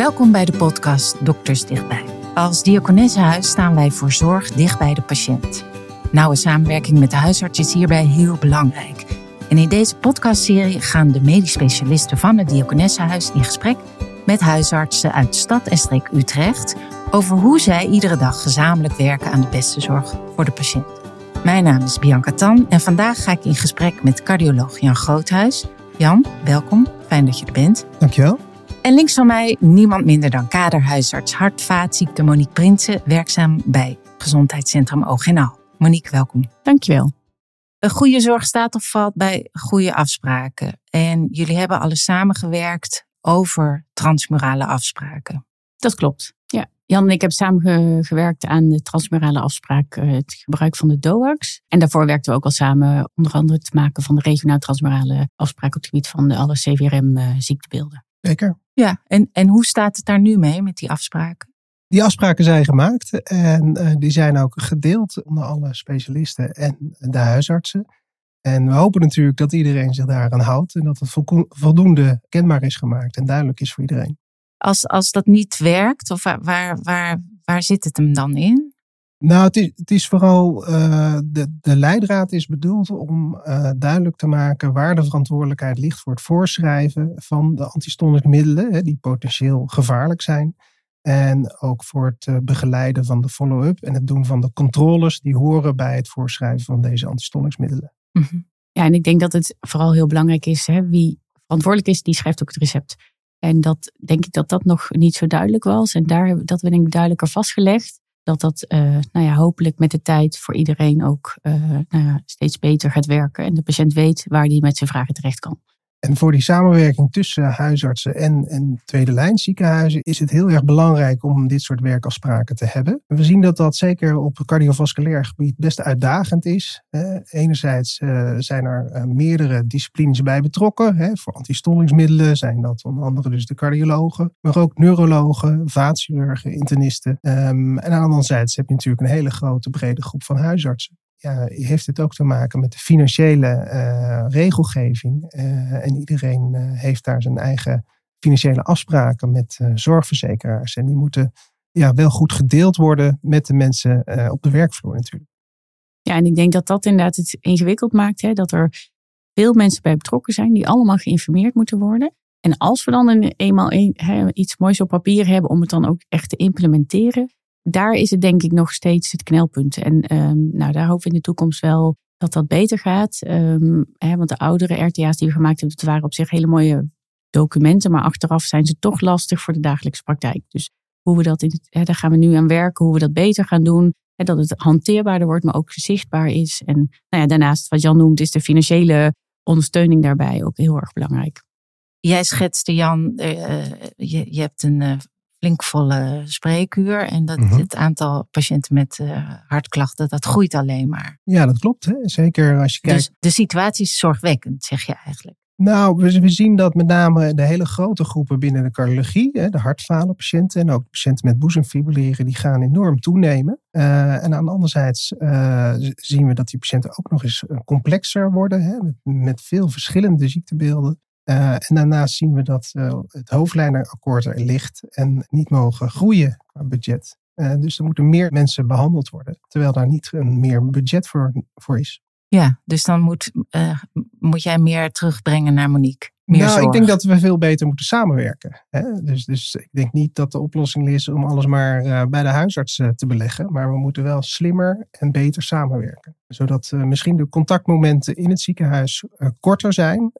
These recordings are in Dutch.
Welkom bij de podcast Dokters Dichtbij. Als Diakonessenhuis staan wij voor zorg dicht bij de patiënt. Nauwe samenwerking met de huisarts is hierbij heel belangrijk. En in deze podcastserie gaan de medisch specialisten van het Diakonessenhuis in gesprek met huisartsen uit stad en streek Utrecht over hoe zij iedere dag gezamenlijk werken aan de beste zorg voor de patiënt. Mijn naam is Bianca Tan en vandaag ga ik in gesprek met cardioloog Jan Groothuis. Jan, welkom. Fijn dat je er bent. Dankjewel. En links van mij niemand minder dan kaderhuisarts hart-vaatziekte Monique Prinsen, werkzaam bij Gezondheidscentrum Oog en Al. Monique, welkom. Dankjewel. Een goede zorg staat of valt bij goede afspraken. En jullie hebben alles samengewerkt over transmurale afspraken. Dat klopt. Ja. Jan en ik hebben samengewerkt aan de transmurale afspraak, eh, het gebruik van de DOAX. En daarvoor werkten we ook al samen, onder andere het maken van de regionaal transmurale afspraak op het gebied van de alle CVRM-ziektebeelden. Zeker. Ja, en, en hoe staat het daar nu mee met die afspraken? Die afspraken zijn gemaakt en uh, die zijn ook gedeeld onder alle specialisten en de huisartsen. En we hopen natuurlijk dat iedereen zich daaraan houdt en dat het voldoende kenbaar is gemaakt en duidelijk is voor iedereen. Als, als dat niet werkt, of waar, waar, waar, waar zit het hem dan in? Nou, het is, vooral, uh, de, de leidraad is bedoeld om uh, duidelijk te maken waar de verantwoordelijkheid ligt voor het voorschrijven van de antistonische middelen, hè, die potentieel gevaarlijk zijn. En ook voor het uh, begeleiden van de follow-up en het doen van de controles die horen bij het voorschrijven van deze antistonicsmiddelen. Mm -hmm. Ja, en ik denk dat het vooral heel belangrijk is, hè, wie verantwoordelijk is, die schrijft ook het recept. En dat denk ik dat dat nog niet zo duidelijk was. En daar dat we denk ik duidelijker vastgelegd dat dat uh, nou ja, hopelijk met de tijd voor iedereen ook uh, nou ja, steeds beter gaat werken. En de patiënt weet waar hij met zijn vragen terecht kan. En voor die samenwerking tussen huisartsen en, en tweede lijn ziekenhuizen is het heel erg belangrijk om dit soort werkafspraken te hebben. We zien dat dat zeker op het cardiovasculair gebied best uitdagend is. enerzijds uh, zijn er uh, meerdere disciplines bij betrokken. Voor antistollingsmiddelen zijn dat onder andere dus de cardiologen, maar ook neurologen, vaatchirurgen, internisten. Um, en anderzijds heb je natuurlijk een hele grote brede groep van huisartsen ja, heeft het ook te maken met de financiële uh, regelgeving. Uh, en iedereen uh, heeft daar zijn eigen financiële afspraken met zorgverzekeraars. En die moeten ja, wel goed gedeeld worden met de mensen op de werkvloer natuurlijk. Ja, en ik denk dat dat inderdaad het ingewikkeld maakt. Hè, dat er veel mensen bij betrokken zijn die allemaal geïnformeerd moeten worden. En als we dan een, eenmaal een, iets moois op papier hebben om het dan ook echt te implementeren, daar is het denk ik nog steeds het knelpunt. En um, nou, daar hopen we in de toekomst wel dat dat beter gaat. Um, hè, want de oudere RTA's die we gemaakt hebben, dat waren op zich hele mooie documenten. Maar achteraf zijn ze toch lastig voor de dagelijkse praktijk. Dus hoe we dat in hè, daar gaan we nu aan werken, hoe we dat beter gaan doen. Hè, dat het hanteerbaarder wordt, maar ook zichtbaar is. En nou ja, daarnaast, wat Jan noemt, is de financiële ondersteuning daarbij ook heel erg belangrijk. Jij schetste, Jan, uh, je, je hebt een uh, flinkvolle spreekuur. En dat mm-hmm. het aantal patiënten met uh, hartklachten, dat groeit alleen maar. Ja, dat klopt. Hè? Zeker als je kijkt. Dus de situatie is zorgwekkend, zeg je eigenlijk. Nou, we, we zien dat met name de hele grote groepen binnen de cardiologie, hè, de hartfalenpatiënten en ook patiënten met boezemfibrilleren, die gaan enorm toenemen. Uh, en aan de andere zijde uh, zien we dat die patiënten ook nog eens complexer worden, hè, met, met veel verschillende ziektebeelden. Uh, en daarnaast zien we dat uh, het hoofdlijnenakkoord er ligt en niet mogen groeien qua budget. Uh, dus er moeten meer mensen behandeld worden, terwijl daar niet een meer budget voor, voor is. Ja, dus dan moet, moet jij meer terugbrengen naar Monique. Meer nou, zorg. ik denk dat we veel beter moeten samenwerken. Hè? Dus, dus ik denk niet dat de oplossing is om alles maar uh, bij de huisarts uh, te beleggen. Maar we moeten wel slimmer en beter samenwerken. Zodat uh, misschien de contactmomenten in het ziekenhuis korter zijn.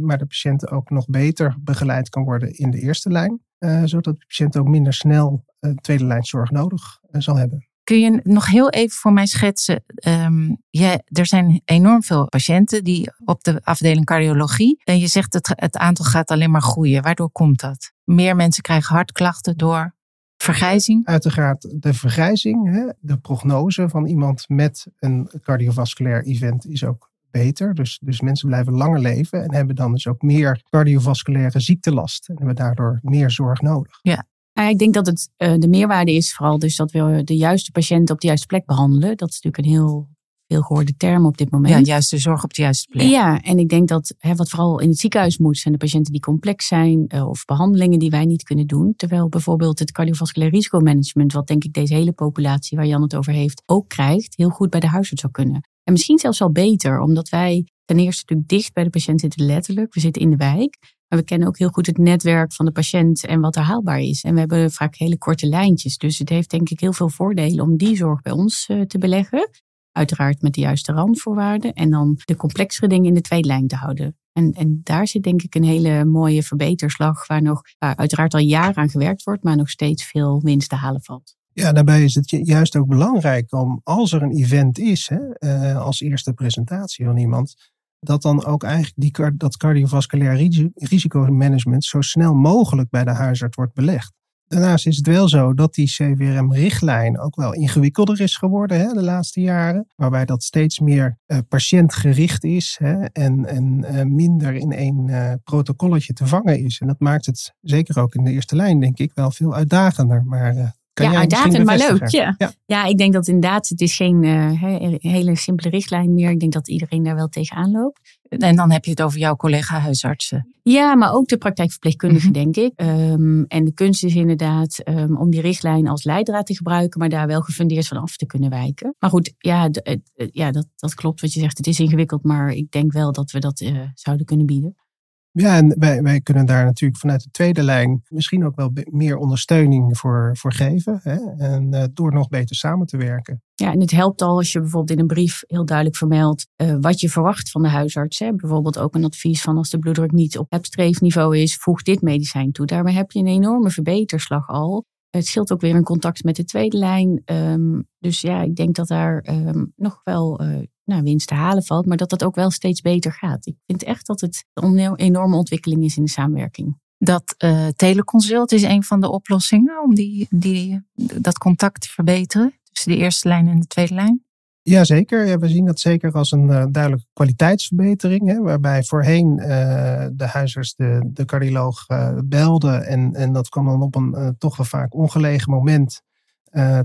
maar de patiënt ook nog beter begeleid kan worden in de eerste lijn. zodat de patiënt ook minder snel tweede lijn zorg nodig zal hebben. Kun je nog heel even voor mij schetsen? Um, ja, er zijn enorm veel patiënten die op de afdeling cardiologie. En je zegt het, het aantal gaat alleen maar groeien. Waardoor komt dat? Meer mensen krijgen hartklachten door vergrijzing? Uiteraard de vergrijzing. Hè? De prognose van iemand met een cardiovasculair event is ook beter. Dus, dus mensen blijven langer leven en hebben dan dus ook meer cardiovasculaire ziektelast. En hebben daardoor meer zorg nodig. Ja, ik denk dat het uh, de meerwaarde is vooral dus dat we de juiste patiënt op de juiste plek behandelen. Dat is natuurlijk een heel veel gehoorde term op dit moment. Ja, juiste zorg op de juiste plek. Ja, en ik denk dat hè, wat vooral in het ziekenhuis moet, zijn de patiënten die complex zijn uh, of behandelingen die wij niet kunnen doen. Terwijl bijvoorbeeld het cardiovasculair risicomanagement, wat denk ik deze hele populatie waar Jan het over heeft, ook krijgt, heel goed bij de huisarts zou kunnen. En misschien zelfs wel beter, omdat wij ten eerste natuurlijk dicht bij de patiënt zitten, letterlijk. We zitten in de wijk. Maar we kennen ook heel goed het netwerk van de patiënt en wat er haalbaar is. En we hebben vaak hele korte lijntjes. Dus het heeft denk ik heel veel voordelen om die zorg bij ons uh, te beleggen. Uiteraard met de juiste randvoorwaarden. En dan de complexere dingen in de tweede lijn te houden. En, en daar zit denk ik een hele mooie verbeterslag. Waar nog waar uiteraard al jaren aan gewerkt wordt. Maar nog steeds veel winst te halen valt. Ja, daarbij is het juist ook belangrijk om als er een event is, hè, uh, als eerste presentatie van iemand, dat dan ook eigenlijk die, dat cardiovasculair risicomanagement zo snel mogelijk bij de huisarts wordt belegd. Daarnaast is het wel zo dat die CWRM-richtlijn ook wel ingewikkelder is geworden hè, de laatste jaren. Waarbij dat steeds meer uh, patiëntgericht is hè, en, en uh, minder in één uh, protocolletje te vangen is. En dat maakt het zeker ook in de eerste lijn, denk ik, wel veel uitdagender. Maar kan ja, uitdagend, maar leuk. Ja. ja. Ja. ik denk dat inderdaad, het is geen uh, hele simpele richtlijn meer. Ik denk dat iedereen daar wel tegenaan loopt. En dan heb je het over jouw collega huisartsen. Ja, maar ook de praktijkverpleegkundigen, mm -hmm. denk ik. Um, en de kunst is inderdaad um, om die richtlijn als leidraad te gebruiken, maar daar wel gefundeerd van af te kunnen wijken. Maar goed, ja, ja dat, dat klopt wat je zegt. Het is ingewikkeld, maar ik denk wel dat we dat uh, zouden kunnen bieden. Ja, en wij, wij kunnen daar natuurlijk vanuit de tweede lijn misschien ook wel meer ondersteuning voor, voor geven. Hè? En uh, door nog beter samen te werken. Ja, en het helpt al als je bijvoorbeeld in een brief heel duidelijk vermeldt uh, wat je verwacht van de huisarts. Hè? Bijvoorbeeld ook een advies van als de bloeddruk niet op het streefniveau is, voeg dit medicijn toe. Daarmee heb je een enorme verbeterslag al. Het scheelt ook weer in contact met de tweede lijn. Um, dus ja, ik denk dat daar um, nog wel uh, nou, winst te halen valt, maar dat dat ook wel steeds beter gaat. Ik vind echt dat het een enorme ontwikkeling is in de samenwerking. Dat uh, teleconsult is een van de oplossingen om die, die, dat contact te verbeteren tussen de eerste lijn en de tweede lijn. Jazeker, ja, we zien dat zeker als een uh, duidelijke kwaliteitsverbetering. Hè, waarbij voorheen uh, de huisarts de, de cardioloog uh, belde. En, en dat kwam dan op een toch wel vaak ongelegen moment.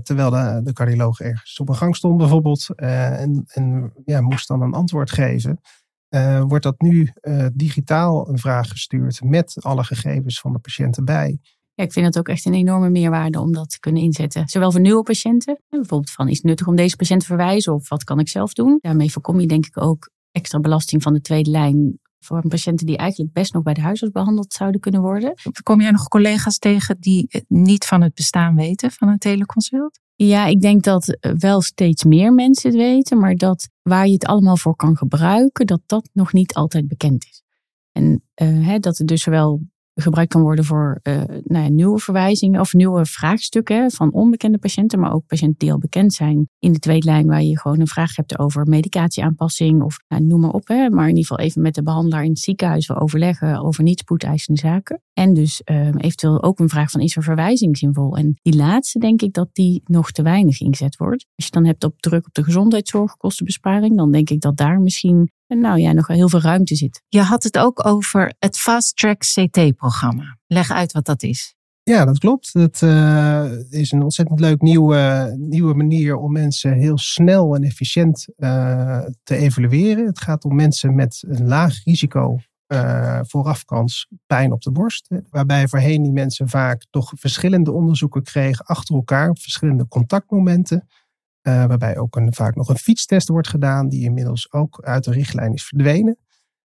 Terwijl de, de cardioloog ergens op een gang stond bijvoorbeeld. en en ja, moest dan een antwoord geven. wordt dat nu digitaal een vraag gestuurd met alle gegevens van de patiënt erbij ja, ik vind het ook echt een enorme meerwaarde om dat te kunnen inzetten. Zowel voor nieuwe patiënten, bijvoorbeeld van is het nuttig om deze patiënt te verwijzen of wat kan ik zelf doen. Daarmee voorkom je denk ik ook extra belasting van de tweede lijn voor patiënten die eigenlijk best nog bij de huisarts behandeld zouden kunnen worden. Kom jij nog collega's tegen die niet van het bestaan weten van een teleconsult? Ja, ik denk dat wel steeds meer mensen het weten, maar dat waar je het allemaal voor kan gebruiken, dat dat nog niet altijd bekend is. En uh, hè, dat het dus zowel gebruikt kan worden voor uh, nou ja, nieuwe verwijzingen of nieuwe vraagstukken van onbekende patiënten, maar ook patiënten die al bekend zijn in de tweede lijn, waar je gewoon een vraag hebt over medicatieaanpassing of nou, noem maar op. Hè, maar in ieder geval even met de behandelaar in het ziekenhuis we overleggen over niet spoedeisende zaken. En dus uh, eventueel ook een vraag van is er verwijzing zinvol? En die laatste denk ik dat die nog te weinig ingezet wordt. Als je dan hebt op druk op de gezondheidszorgkostenbesparing, dan denk ik dat daar misschien nou ja, nog heel veel ruimte zit. Je had het ook over het Fast Track CT-programma. Leg uit wat dat is. Ja, dat klopt. Het uh, is een ontzettend leuk nieuwe, nieuwe manier om mensen heel snel en efficiënt uh, te evalueren. Het gaat om mensen met een laag risico uh, voorafkans pijn op de borst. Waarbij voorheen die mensen vaak toch verschillende onderzoeken kregen achter elkaar op verschillende contactmomenten. Uh, waarbij ook een, vaak nog een fietstest wordt gedaan, die inmiddels ook uit de richtlijn is verdwenen.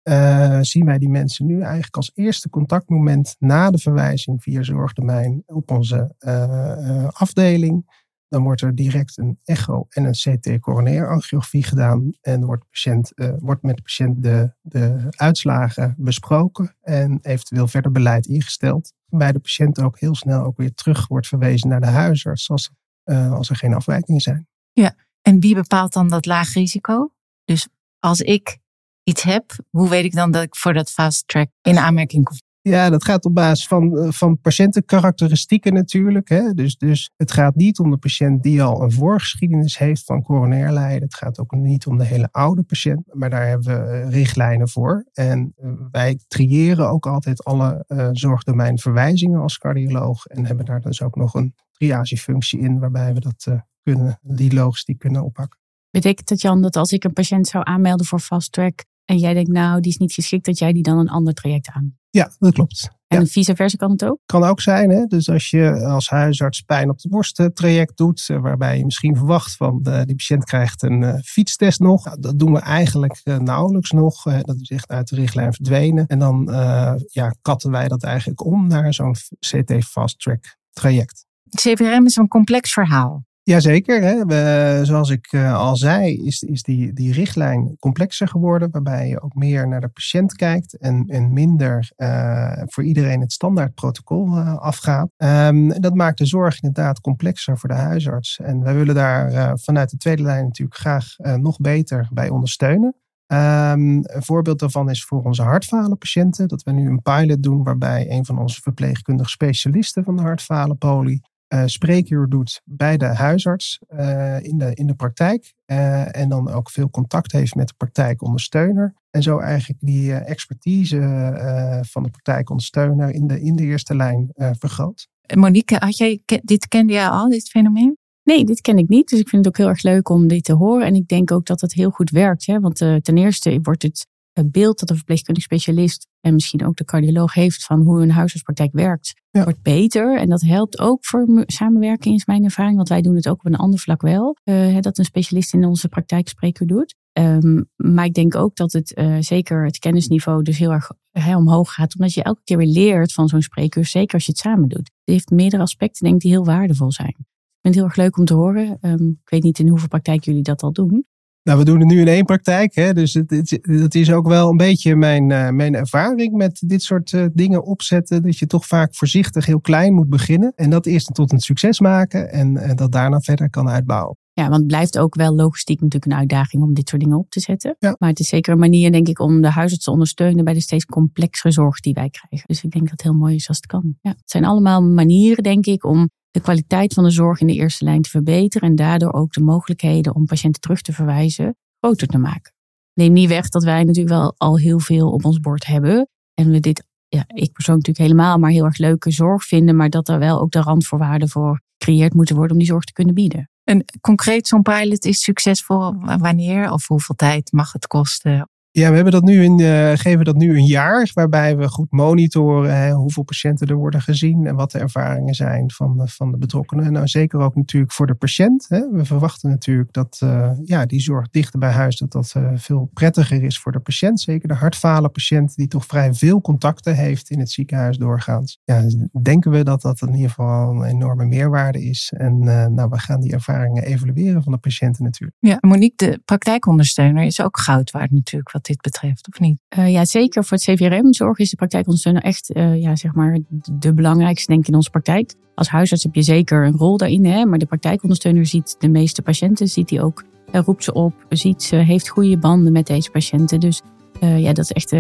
Uh, zien wij die mensen nu eigenlijk als eerste contactmoment na de verwijzing via zorgdomein op onze uh, afdeling. Dan wordt er direct een echo en een CT-coronair angiografie gedaan. En wordt, patiënt, wordt met de patiënt de, de uitslagen besproken en eventueel verder beleid ingesteld. Bij de patiënt ook heel snel ook weer terug wordt verwezen naar de huisarts als, als er geen afwijkingen zijn. Ja, en wie bepaalt dan dat laag risico? Dus als ik iets heb, hoe weet ik dan dat ik voor dat fast track in aanmerking kom? Ja, dat gaat op basis van, eh, van patiëntenkarakteristieken natuurlijk. Hè. Dus, dus het gaat niet om de patiënt die al een voorgeschiedenis heeft van coronair lijden. Het gaat ook niet om de hele oude patiënt, maar daar hebben we eh, richtlijnen voor. En eh, wij triëren ook altijd alle uh, zorgdomeinverwijzingen als cardioloog. En hebben daar dus ook nog een triagefunctie in, waarbij we dat kunnen, die logistiek kunnen oppakken. Betekent dat Jan dat als ik een patiënt zou aanmelden voor fast track en jij denkt nou die is niet geschikt, dat jij die dan een ander traject aan? Ja, dat klopt. En Ja. vice versa kan het ook? Kan ook zijn, hè? dus als je als huisarts pijn op de borst eh, traject doet, eh, waarbij je misschien verwacht van de, die patiënt krijgt een eh, fietstest nog. Nou, dat doen we eigenlijk eh, nauwelijks nog. eh, dat is echt uit de richtlijn verdwenen. En dan eh, ja, katten wij dat eigenlijk om naar zo'n CT fast track traject. CVRM is een complex verhaal. Jazeker, hè. We, zoals ik eh, al zei, is, is die, die richtlijn complexer geworden, waarbij je ook meer naar de patiënt kijkt en, en minder eh, voor iedereen het standaard protocol eh, afgaat. Ehm, dat maakt de zorg inderdaad complexer voor de huisarts. En wij willen daar vanuit de tweede lijn natuurlijk graag nog beter bij ondersteunen. Ehm, een voorbeeld daarvan is voor onze hartfalenpatiënten dat we nu een pilot doen waarbij een van onze verpleegkundige specialisten van de hartfalenpolie eh spreekuur doet bij de huisarts eh, in, de, in de praktijk. eh, en dan ook veel contact heeft met de praktijkondersteuner. En zo eigenlijk die eh, expertise eh, van de praktijkondersteuner in de, in de eerste lijn eh, vergroot. Monique, had jij, dit kende jij al, dit fenomeen? Nee, dit ken ik niet. Dus ik vind het ook heel erg leuk om dit te horen. En ik denk ook dat het heel goed werkt. Hè? Want eh, ten eerste wordt het eh, beeld dat een verpleegkundig specialist en misschien ook de cardioloog heeft van hoe een huisartspraktijk werkt, Ja. wordt beter. En dat helpt ook voor samenwerking, is mijn ervaring. Want wij doen het ook op een ander vlak wel. eh, dat een specialist in onze praktijk spreker doet. Ehm, maar ik denk ook dat het eh, zeker het kennisniveau dus heel erg omhoog gaat. Omdat je elke keer weer leert van zo'n spreekuur. Zeker als je het samen doet. Het heeft meerdere aspecten denk ik die heel waardevol zijn. Ik vind het heel erg leuk om te horen. Ehm, ik weet niet in hoeveel praktijk jullie dat al doen. Nou, we doen het nu in één praktijk. Hè? Dus het, het, dat is ook wel een beetje mijn, eh, mijn ervaring met dit soort eh, dingen opzetten. Dat je toch vaak voorzichtig heel klein moet beginnen. En dat eerst tot een succes maken. En, en dat daarna verder kan uitbouwen. Ja, want het blijft ook wel logistiek natuurlijk een uitdaging om dit soort dingen op te zetten. Ja. Maar het is zeker een manier, denk ik, om de huisarts te ondersteunen bij de steeds complexere zorg die wij krijgen. Dus ik denk dat het heel mooi is als het kan. Ja, het zijn allemaal manieren, denk ik, om de kwaliteit van de zorg in de eerste lijn te verbeteren. En daardoor ook de mogelijkheden om patiënten terug te verwijzen groter te maken. Neem niet weg dat wij natuurlijk wel al heel veel op ons bord hebben. En we dit, ja, ik persoonlijk natuurlijk helemaal, maar heel erg leuke zorg vinden. Maar dat er wel ook de randvoorwaarden voor gecreëerd moeten worden om die zorg te kunnen bieden. En concreet, zo'n pilot is succesvol wanneer of hoeveel tijd mag het kosten? Ja, we hebben dat nu in, eh, geven dat nu een jaar, waarbij we goed monitoren hè, hoeveel patiënten er worden gezien en wat de ervaringen zijn van, eh, van de betrokkenen. En nou, zeker ook natuurlijk voor de patiënt. Hè. We verwachten natuurlijk dat eh, ja, die zorg dichter bij huis, dat dat veel prettiger is voor de patiënt. Zeker de hartfalenpatiënt die toch vrij veel contacten heeft in het ziekenhuis doorgaans. Ja, dus denken we dat dat in ieder geval een enorme meerwaarde is. En nou, we gaan die ervaringen evalueren van de patiënten natuurlijk. Ja, Monique, de praktijkondersteuner is ook goud waard natuurlijk wat dit betreft, of niet? Uh, ja, zeker voor het CVRM-zorg is de praktijkondersteuner echt uh, ja, zeg maar de belangrijkste denk ik in onze praktijk. Als huisarts heb je zeker een rol daarin, hè, maar de praktijkondersteuner ziet de meeste patiënten, ziet hij ook, uh, roept ze op, ziet ze, heeft goede banden met deze patiënten. Dus ja, dat is echt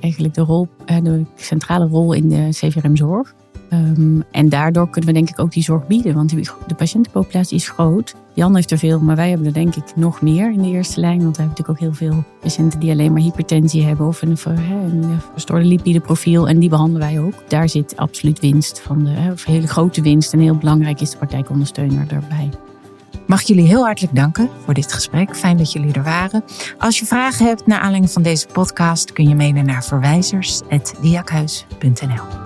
eigenlijk de, rol, de centrale rol in de CVRM-zorg. Um, en daardoor kunnen we denk ik ook die zorg bieden, want de patiëntenpopulatie is groot. Jan heeft er veel, maar wij hebben er denk ik nog meer in de eerste lijn. Want we hebben natuurlijk ook heel veel patiënten die alleen maar hypertensie hebben of een, een verstoorde lipideprofiel. En die behandelen wij ook. Daar zit absoluut winst van de, of hele grote winst. En heel belangrijk is de praktijkondersteuner daarbij. Mag jullie heel hartelijk danken voor dit gesprek. Fijn dat jullie er waren. Als je vragen hebt naar aanleiding van deze podcast kun je mailen naar verwijzers.diakhuis.nl.